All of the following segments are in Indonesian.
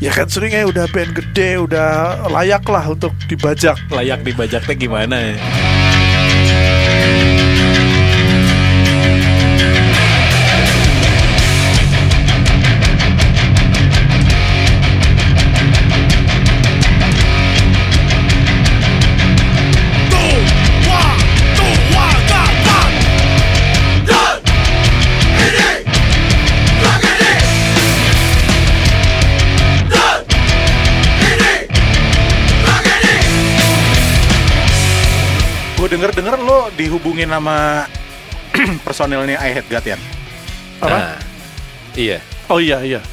Ya kan sering ya udah band gede, udah layak lah untuk dibajak. Layak dibajaknya gimana ya? Denger-denger lo dihubungin sama personilnya I Hate God ya? Apa? Nah, iya. Oh iya iya.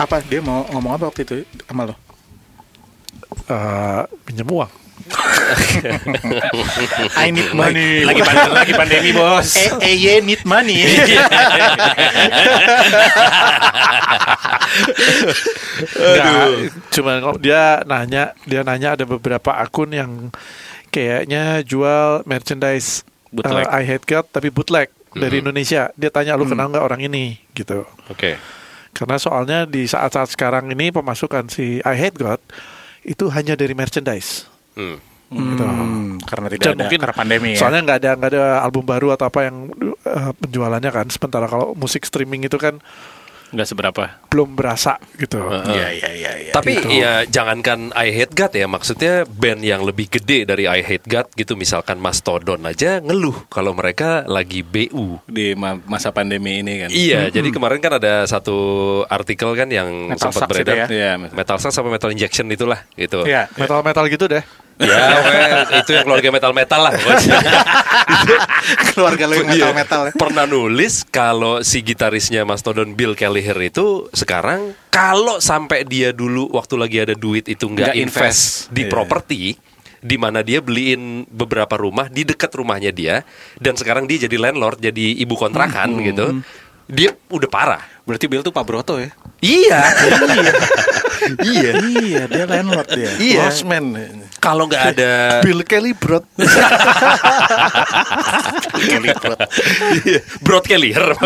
Apa dia mau ngomong apa waktu itu sama lo? Eh, pinjam uang. I need money. Lagi pandemi, lagi pandemi bos. Eh, eh, ye need money. Enggak, cuman kok dia nanya, dia nanya ada beberapa akun yang kayaknya jual merchandise Bootleg. uh, I Hate God tapi bootleg dari Indonesia. Dia tanya lu kenal nggak orang ini gitu. Oke. Karena soalnya di saat-saat sekarang ini pemasukan si I Hate God itu hanya dari merchandise. Hmm. Gitu. Hmm, karena tidak Dan ada mungkin karena pandemi ya. Soalnya nggak ada nggak ada album baru atau apa yang uh, penjualannya kan. Sementara kalau musik streaming itu kan Nggak seberapa. belum berasa gitu. Iya iya iya. iya. Tapi Gitu. ya jangankan I Hate God ya, maksudnya band yang lebih gede dari I Hate God gitu, misalkan Mastodon aja ngeluh kalau mereka lagi BU. Di ma- masa pandemi ini kan. Iya, jadi kemarin kan ada satu artikel kan yang Metal sempat beredar. ya? Iya. Metal Sucks sama Metal Injection itulah gitu. Iya. Metal-metal gitu deh. Ya, pokoknya itu yang keluarga metal-metal lah. keluarga lo yang Iya. metal-metal ya. Pernah nulis kalau si gitarisnya Mastodon Bill Kelliher itu sekarang kalau sampai dia dulu waktu lagi ada duit itu nggak invest, invest. di Iya. properti di mana dia beliin beberapa rumah di dekat rumahnya dia dan sekarang dia jadi landlord jadi ibu kontrakan gitu dia udah parah Berarti Bill tuh Pak Broto ya? iya iya iya, dia landlord dia. Iya. Lost man. kalau nggak ada Bill Kelly Brot. Iya, Broad Kelliher.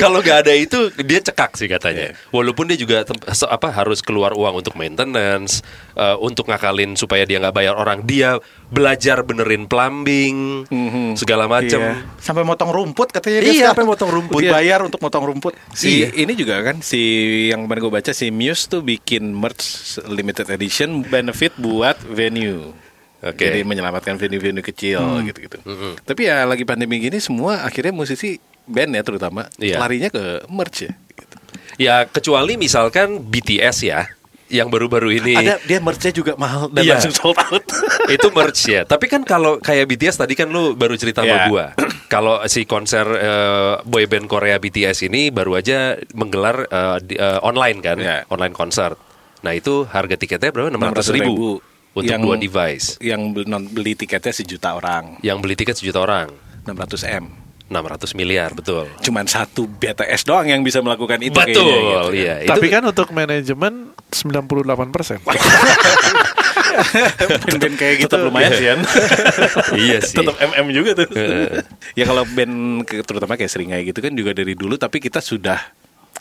Kalau nggak ada itu dia cekak sih katanya. Walaupun dia juga apa harus keluar uang untuk maintenance, eh, untuk ngakalin supaya dia nggak bayar orang. Dia belajar benerin plumbing, segala macam. Iya. Sampai motong rumput katanya dia. Iya, sampai motong rumput. Dibayar untuk motong rumput. Si Iya. ini juga kan si yang kemarin gue baca si Muse tuh bikin merch limited edition benefit buat venue. Oke. Jadi menyelamatkan venue-venue kecil gitu-gitu. Tapi ya lagi pandemi gini semua akhirnya musisi band ya terutama Iya. larinya ke merch ya. Gitu. Ya kecuali misalkan BTS ya, yang baru-baru ini. Ada dia merchnya juga mahal dan Iya. langsung sold out. itu merch ya. Tapi kan kalau kayak BTS tadi kan lu baru cerita Iya. sama gua. Kalau si konser eh, boyband Korea BTS ini baru aja menggelar eh, di- eh, online kan, Iya. online konser. Nah itu harga tiketnya berapa? 600 ribu, untuk Yang- dua device. Yang beli, non, beli tiketnya sejuta orang, Yang beli tiket sejuta orang, 600 m. 600 miliar betul. Cuman satu BTS doang yang bisa melakukan itu. betul, kayaknya, gitu. iya. Tapi Itu- kan untuk manajemen 98 persen. band-band kayak gitu lumayan sih kan. iya sih. Tetap MM juga tuh. Ya kalau band terutama kayak Seringai gitu kan juga dari dulu tapi kita sudah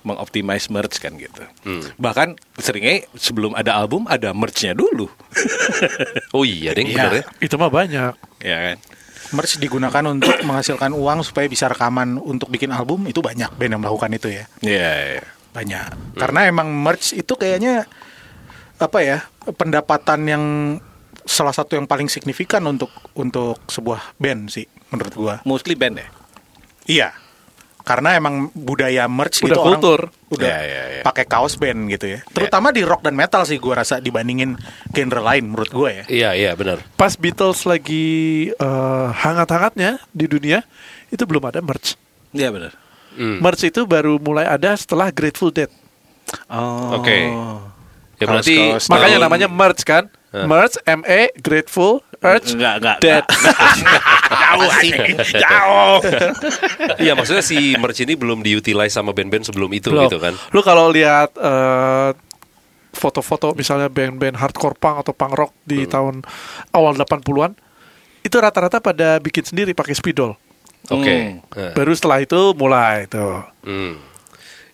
mengoptimize merch kan gitu. Hmm. Bahkan Seringai sebelum ada album ada merchnya dulu. Oh iya, ding, bener ya. Itu mah banyak. ya kan? Merch digunakan untuk menghasilkan uang supaya bisa rekaman untuk bikin album itu banyak band yang melakukan itu ya. Iya. iya. Banyak. Karena emang merch itu kayaknya apa ya? pendapatan yang salah satu yang paling signifikan untuk untuk sebuah band sih menurut gua. Mostly band ya. Iya. Karena emang budaya merch Udah gitu orang kultur. udah Iya, iya, iya. pakai kaos band gitu ya. Terutama di rock dan metal sih gua rasa dibandingin genre lain menurut gua ya. Iya, iya, benar. Pas Beatles lagi eh, hangat-hangatnya di dunia, itu belum ada merch. Iya benar. Hmm. Merch itu baru mulai ada setelah Grateful Dead. Oh. Oke. Ya Kaos- berarti kaos Makanya tahun- namanya merch kan? Merch, M E, Grateful, Earth, Enggak, enggak, Dead. Jauh sih. Jauh. Iya maksudnya si merch ini belum diutilize sama band-band sebelum itu Belum. gitu kan. Lu kalau lihat eh, foto-foto misalnya band-band hardcore punk atau punk rock di tahun awal 80-an, itu rata-rata pada bikin sendiri pakai spidol. Oke. Hmm. Nah, Baru setelah itu mulai tuh. hmm.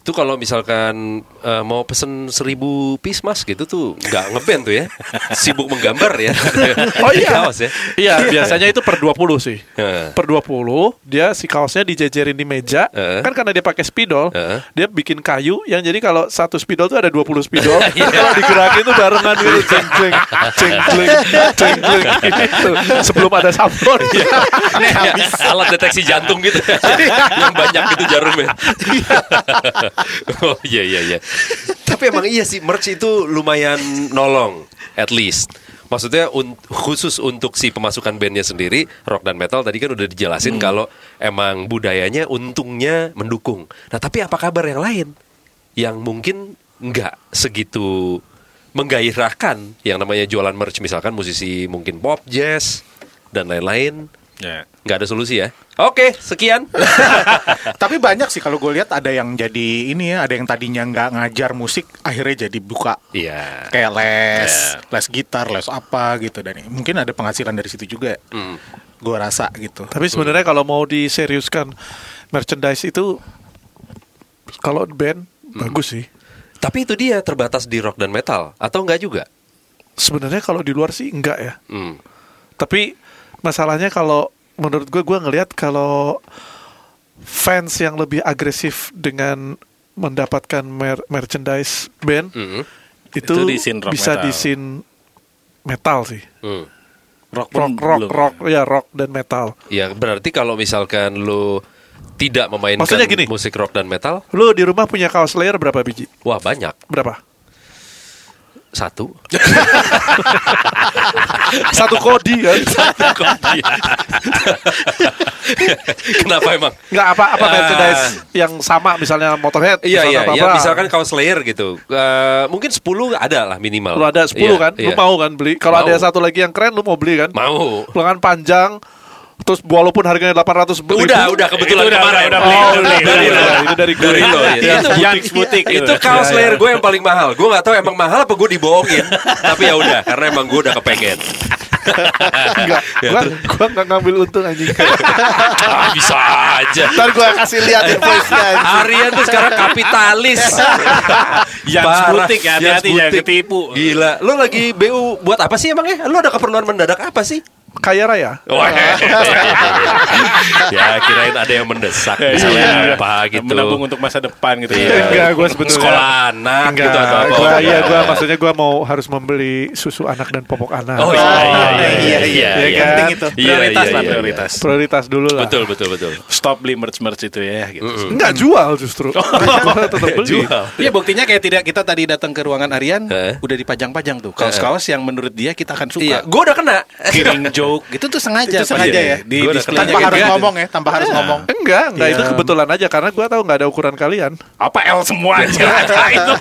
Itu kalau misalkan eh, mau pesen seribu piece mas gitu tuh nggak ngeband tuh ya, sibuk menggambar ya. Oh iya. kaos ya. Iya, biasanya itu per 20 sih. Heeh. Per 20 dia si kaosnya dijejerin di meja. Heeh. Kan karena dia pakai spidol, Heeh. dia bikin kayu yang jadi kalau satu spidol tuh ada 20 spidol. kalau digerakin tuh barengan gitu jeng jeng jeng jeng jeng jeng gitu. Sebelum ada sablon. Alat deteksi jantung gitu Yang banyak gitu jarumnya Oh iya iya iya. Tapi emang iya sih Merch itu lumayan nolong At least. Maksudnya un- khusus untuk si pemasukan bandnya sendiri Rock dan metal tadi kan udah dijelasin Kalau emang budayanya untungnya mendukung. Nah tapi apa kabar yang lain? Yang mungkin nggak segitu menggairahkan Yang namanya jualan merch Misalkan musisi mungkin pop, jazz Dan lain-lain Ya. nggak ada solusi ya. Oke, sekian. Tapi banyak sih kalau gue lihat ada yang jadi ini ya, ada yang tadinya nggak ngajar musik akhirnya jadi buka Iya. kayak les, Ya. les gitar, les apa gitu dan mungkin ada penghasilan dari situ juga. Hmm. Gue rasa gitu. Tapi sebenarnya kalau mau diseriuskan merchandise itu kalau band bagus sih. Tapi itu dia terbatas di rock dan metal atau enggak juga? Sebenarnya kalau di luar sih enggak ya. Hmm. Tapi masalahnya kalau menurut gue gue ngelihat kalau fans yang lebih agresif dengan mendapatkan mer- merchandise band Hmm. itu, Itu di scene rock bisa metal. di scene metal sih. Hmm. Rock Rock rock belum. rock ya rock dan metal. Ya berarti kalau misalkan lu tidak memainkan Maksudnya gini. musik rock dan metal, Lu di rumah punya kaos Slayer berapa biji? wah banyak. Berapa? Satu. Satu kodi kan? Kenapa emang? Enggak apa apa Ah. merchandise yang sama misalnya Motorhead Iya iya, misalnya ya, apa-apa. misalkan kaos Slayer gitu. Eh, mungkin 10 ada lah minimal. lu ada 10 Iya, kan, lu iya. mau kan beli. Kalau ada satu lagi yang keren lu mau beli kan? Mau. Lengan panjang terus walaupun harganya 800 ribu. Udah, udah kebetulan Itu udah- kemarin. udah- udah Oh, beli, udah, udah udah beli. itu dari gue. Lo, ya. Itu butik-butik gitu. Itu kaos Slayer gue yang paling mahal. Gue nggak tahu emang mahal apa gue dibohongin. Tapi ya udah, karena emang gue udah kepengen. Enggak, gua gua enggak ngambil untung anjing. Ah, bisa aja. Ntar gua kasih lihat invoice-nya. anjing. Harian tuh sekarang kapitalis. Yang sebutik ya, Yang hati-hati jangan ketipu. Gila, lo lagi BU buat apa sih emangnya? Lo ada keperluan mendadak apa sih? Kaya raya. Wah. ya kirain ada yang mendesak misalnya apa gitu. Menabung untuk masa depan gitu. Iya. ya. Enggak, gua sebetulnya sekolah anak Enggak, gitu atau apa. gua iya gua maksudnya gua mau harus membeli susu anak dan popok anak. Oh iya iya iya iya Iya iya. kan? Penting itu. Iya, Prioritas iya, lah, iya, prioritas. Prioritas dulu iya. lah. Betul betul betul. Stop beli merch-merch itu ya gitu. Enggak jual justru. Tetap beli. Jual. Iya buktinya kayak tidak kita tadi datang ke ruangan Aryan Eh. udah dipajang-pajang tuh kaos-kaos yang menurut dia kita akan suka. Iya, gue udah kena. Kiring joke gitu tuh sengaja. Itu sengaja pasti. ya? Di Gua Tanpa kayak harus gitu. ngomong ya, tanpa harus ngomong. Enggak, enggak itu Iya. kebetulan aja karena gua tahu nggak ada ukuran kalian. Apa L semua aja itu.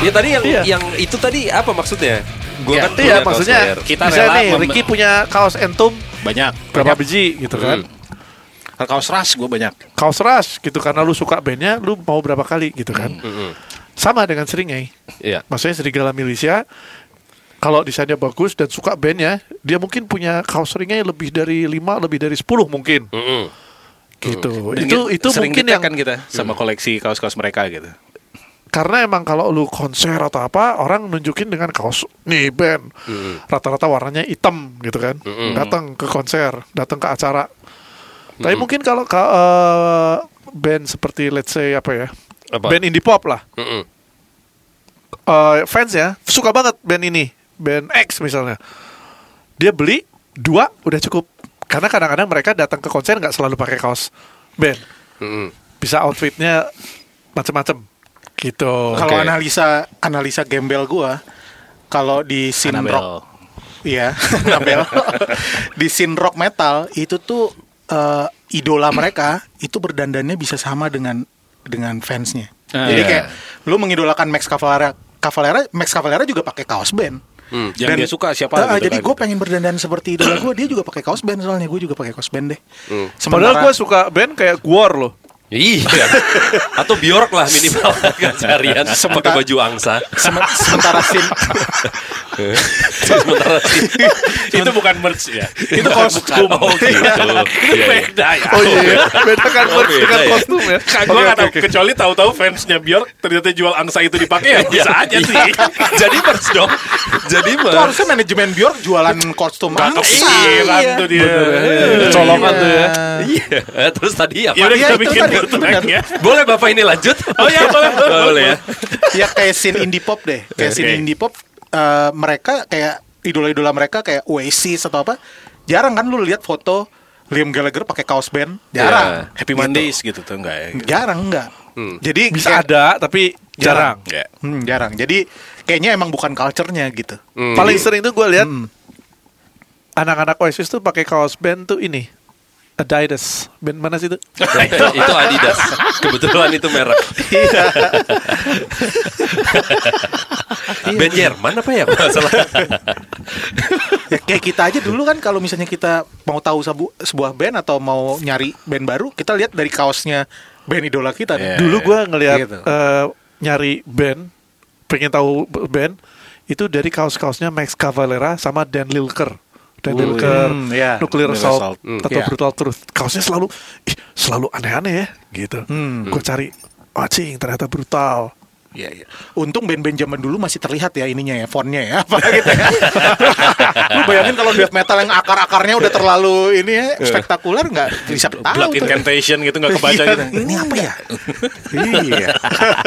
Ya tadi yang Iya. yang itu tadi apa maksudnya? Gue Iya, kan Iya, maksudnya. Kita rela nih Ricky punya kaos Entum Banyak. berapa biji gitu kan. Hmm. Kaos ras gue banyak. Kaos Rush gitu karena lu suka bandnya, lu mau berapa kali gitu kan. Mm-mm. Sama dengan Seringai. Iya. Maksudnya Serigala Militia kalau desainnya bagus dan suka bandnya, dia mungkin punya kaos Seringai lebih dari 5, lebih dari 10 mungkin. Mm-mm. Gitu. Dan itu itu sering mungkin yang kita sama koleksi kaos-kaos mereka gitu. Karena emang kalau lu konser atau apa orang nunjukin dengan kaos nih band rata-rata warnanya hitam gitu kan. Datang ke konser datang ke acara. Tapi mungkin kalau ke eh, band seperti let's say apa ya Apa? band indie pop lah. Eh, fans ya suka banget band ini. Band X misalnya. Dia beli dua udah cukup. Karena kadang-kadang mereka datang ke konser nggak selalu pakai kaos band. Bisa outfitnya macem-macem gitu Kalau Oke. analisa analisa gembel gua, kalau di scene Annabelle. rock, iya, Annabelle. di scene rock metal itu tuh eh, idola mereka itu berdandannya bisa sama dengan dengan fansnya. Ah, Jadi iya. kayak lu mengidolakan Max Cavalera, Cavalera, Max Cavalera juga pakai kaos band. Hmm. Yang dia suka siapa Ah, gitu jadi kan. gue pengen berdandan seperti idola gue, dia juga pakai kaos band soalnya gue juga pakai kaos band deh. Hmm. Padahal gue suka band kayak Gwar loh. Iya. Atau Bjork lah minimal kan seharian pakai Sementara- baju angsa. Sem- sementara sin Sementara sih. itu bukan merch ya. Itu kostum. Oh gitu. Iya, iya. Beda ya. Oh iya, beda kan Oh, merch beda dengan ya. kostum ya. Tahu oke. kecuali tahu-tahu fansnya Bjork ternyata jual angsa itu dipakai ya bisa aja sih. Jadi merch dong. Jadi itu merch. harusnya manajemen Bjork jualan kostum angsa. kepikiran Iya. tuh dia. Colongan tuh ya. Iya. Terus tadi apa? Ya udah Iya, kita itu bikin ya. Boleh Bapak ini lanjut? Oh iya, boleh, boleh, ya. ya kayak scene indie pop deh kayak scene Oke. indie pop eh, mereka kayak idola-idola mereka kayak Oasis atau apa jarang kan lu lihat foto Liam Gallagher pakai kaos band jarang Happy Mondays gitu tuh enggak ya? jarang enggak jadi Bisa kayak- ada tapi jarang. Enggak. Hmm, jarang jadi kayaknya emang bukan culture-nya gitu Hmm. Paling sering tuh gue lihat anak-anak Oasis tuh pakai kaos band tuh ini. Adidas. Band mana sih itu? itu Adidas. Kebetulan itu merek. Band Jerman apa ya masalah? ya, kayak kita aja dulu kan kalau misalnya kita mau tahu sabu- sebuah band atau mau nyari band baru kita lihat dari kaosnya band idola kita Iya. Dulu gue ngelihat Gitu. eh, nyari band, pengen tahu band itu dari kaos-kaosnya Max Cavalera sama Dan Lilker. Dan Oh, Lilker, hmm, iya. Nuclear Assault, Assault. Hmm, atau iya. Brutal Truth. Kaosnya selalu, ih, selalu aneh-aneh ya, gitu. Hmm. Gue cari, oh cing, ternyata brutal. Iya, iya. Untung band-band zaman dulu masih terlihat ya ininya ya, fontnya ya, apa gitu ya. Lu bayangin kalau death metal yang akar-akarnya udah terlalu ini ya, spektakular nggak bisa tahu. Blood incantation gitu nggak kebaca Iya, gitu. Ini apa ya? iya.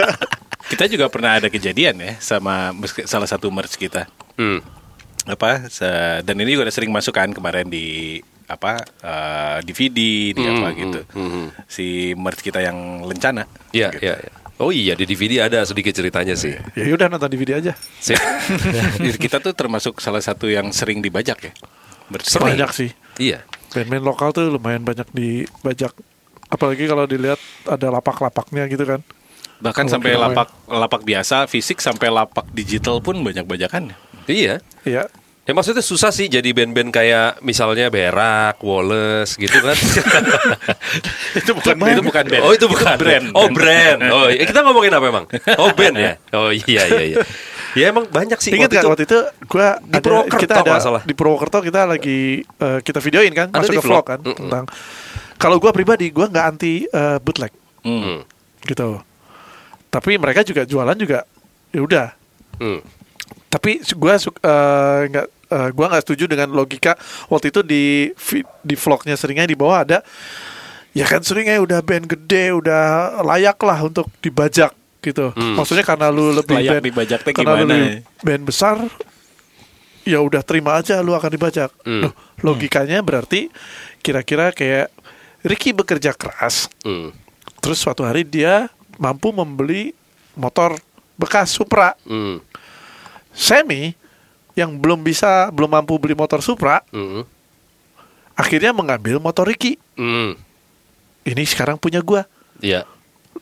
Kita juga pernah ada kejadian ya sama salah satu merch kita. Hmm. Apa? se- Dan ini juga udah sering masukan kemarin di apa eh, DVD di apa gitu. Si merch kita yang lencana. Iya, Gitu. iya. iya. Oh iya di DVD ada sedikit ceritanya sih. Ya udah nonton DVD aja. Sip. kita tuh termasuk salah satu yang sering dibajak ya. Banyak sih. Iya. Band-band lokal tuh lumayan banyak dibajak. Apalagi kalau dilihat ada lapak-lapaknya gitu kan. Bahkan Kalau sampai lapak lapak biasa fisik sampai lapak digital pun banyak bajakan. Iya. Iya. Ya maksudnya susah sih jadi band-band kayak misalnya Berak, Wallace gitu kan. itu bukan itu bukan band. Oh itu bukan brand. Oh brand. Oh iya. kita ngomongin apa emang? Oh band ya. Oh iya iya iya. Ya emang banyak sih. Ingat waktu gak waktu itu gue Di Purwokerto kita ada masalah. di Purwokerto kita lagi eh, kita videoin kan Ada masuk di ke vlog vlog. kan Mm-mm. tentang kalau gue pribadi gue nggak anti eh, bootleg Hmm. gitu tapi mereka juga jualan juga ya udah Hmm. Tapi gue nggak eh, gua nggak setuju dengan logika waktu itu di di vlognya seringnya di bawah ada ya kan seringnya udah band gede udah layak lah untuk dibajak gitu maksudnya karena lu lebih Layak band dibajak karena lu gimana lebih band besar ya udah terima aja lu akan dibajak Hmm. Loh, logikanya berarti kira-kira kayak Ricky bekerja keras Hmm. terus suatu hari dia mampu membeli motor bekas Supra Hmm. Semi yang belum bisa belum mampu beli motor Supra Hmm. akhirnya mengambil motor Ricky Hmm. ini sekarang punya gua Iya.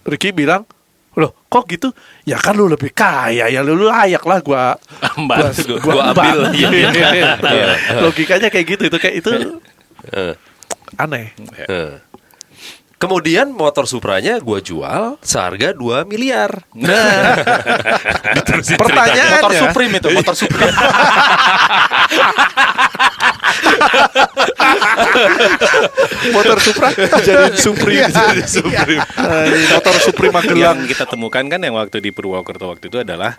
Ricky bilang loh kok gitu ya kan lu lebih kaya ya lu layak lah gua Ambil. gua, Gua ambil. ambil. Iya, iya. Iya. logikanya kayak gitu itu kayak itu Eh, aneh eh. Kemudian motor Supranya gua jual seharga 2 miliar. nah pertanyaannya Motor Supreme itu, motor Supreme. motor Supra jadi Supreme Iya. Supreme motor Supreme Magelang yang kita temukan kan yang waktu di Purwokerto waktu itu adalah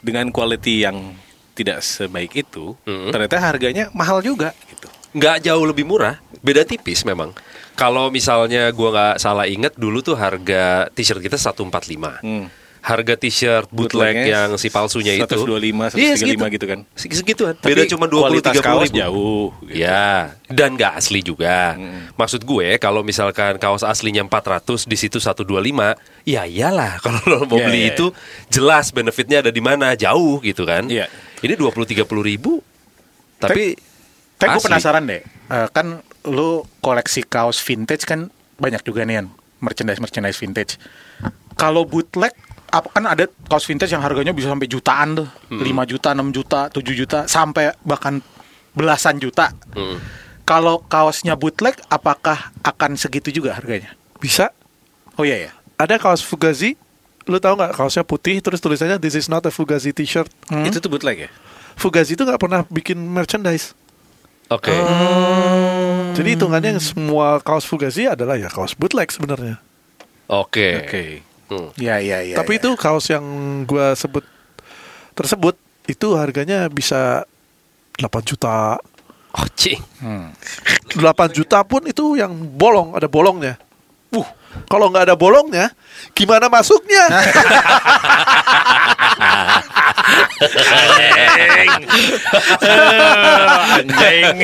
dengan quality yang tidak sebaik itu, Mm-mm. ternyata harganya mahal juga gitu. Nggak jauh lebih murah, beda tipis memang. Kalau misalnya gua nggak salah inget dulu tuh harga t-shirt kita 145. Hmm. Harga t-shirt bootleg yang si palsunya itu 125, 135 Iya, segitu. gitu kan. Se- Segituan. Beda cuma 20 kualitas 30 kaos ribu. jauh. gitu. Ya, dan nggak asli juga. Maksud gue kalau misalkan kaos aslinya 400 di situ 125, ya iyalah kalau lo mau Iya, beli iya, itu jelas benefitnya ada di mana, jauh gitu kan. Iya. Ini 20 30 ribu. Tapi Tapi gue penasaran deh, Eh, kan lu koleksi kaos vintage kan banyak juga nih, merchandise merchandise vintage. Kalau bootleg, apa kan ada kaos vintage yang harganya bisa sampai jutaan tuh, 5 juta, 6 juta, 7 juta, sampai bahkan belasan juta. Mm. Kalau kaosnya bootleg, apakah akan segitu juga harganya? bisa Oh iya ya. Ada kaos Fugazi, lu tahu nggak kaosnya putih terus tulisannya This is not a Fugazi t-shirt. Itu tuh bootleg ya? Fugazi itu nggak pernah bikin merchandise. Oke. Jadi hitungannya yang semua kaos Fugazi adalah ya kaos bootleg sebenarnya. Oke. Oke. Hmm. Iya iya iya. Tapi iya. itu kaos yang gua sebut tersebut itu harganya bisa 8 juta. Oh, cing. 8 juta pun itu yang bolong, ada bolongnya. Uh, kalau nggak ada bolongnya, gimana masuknya? Anjing.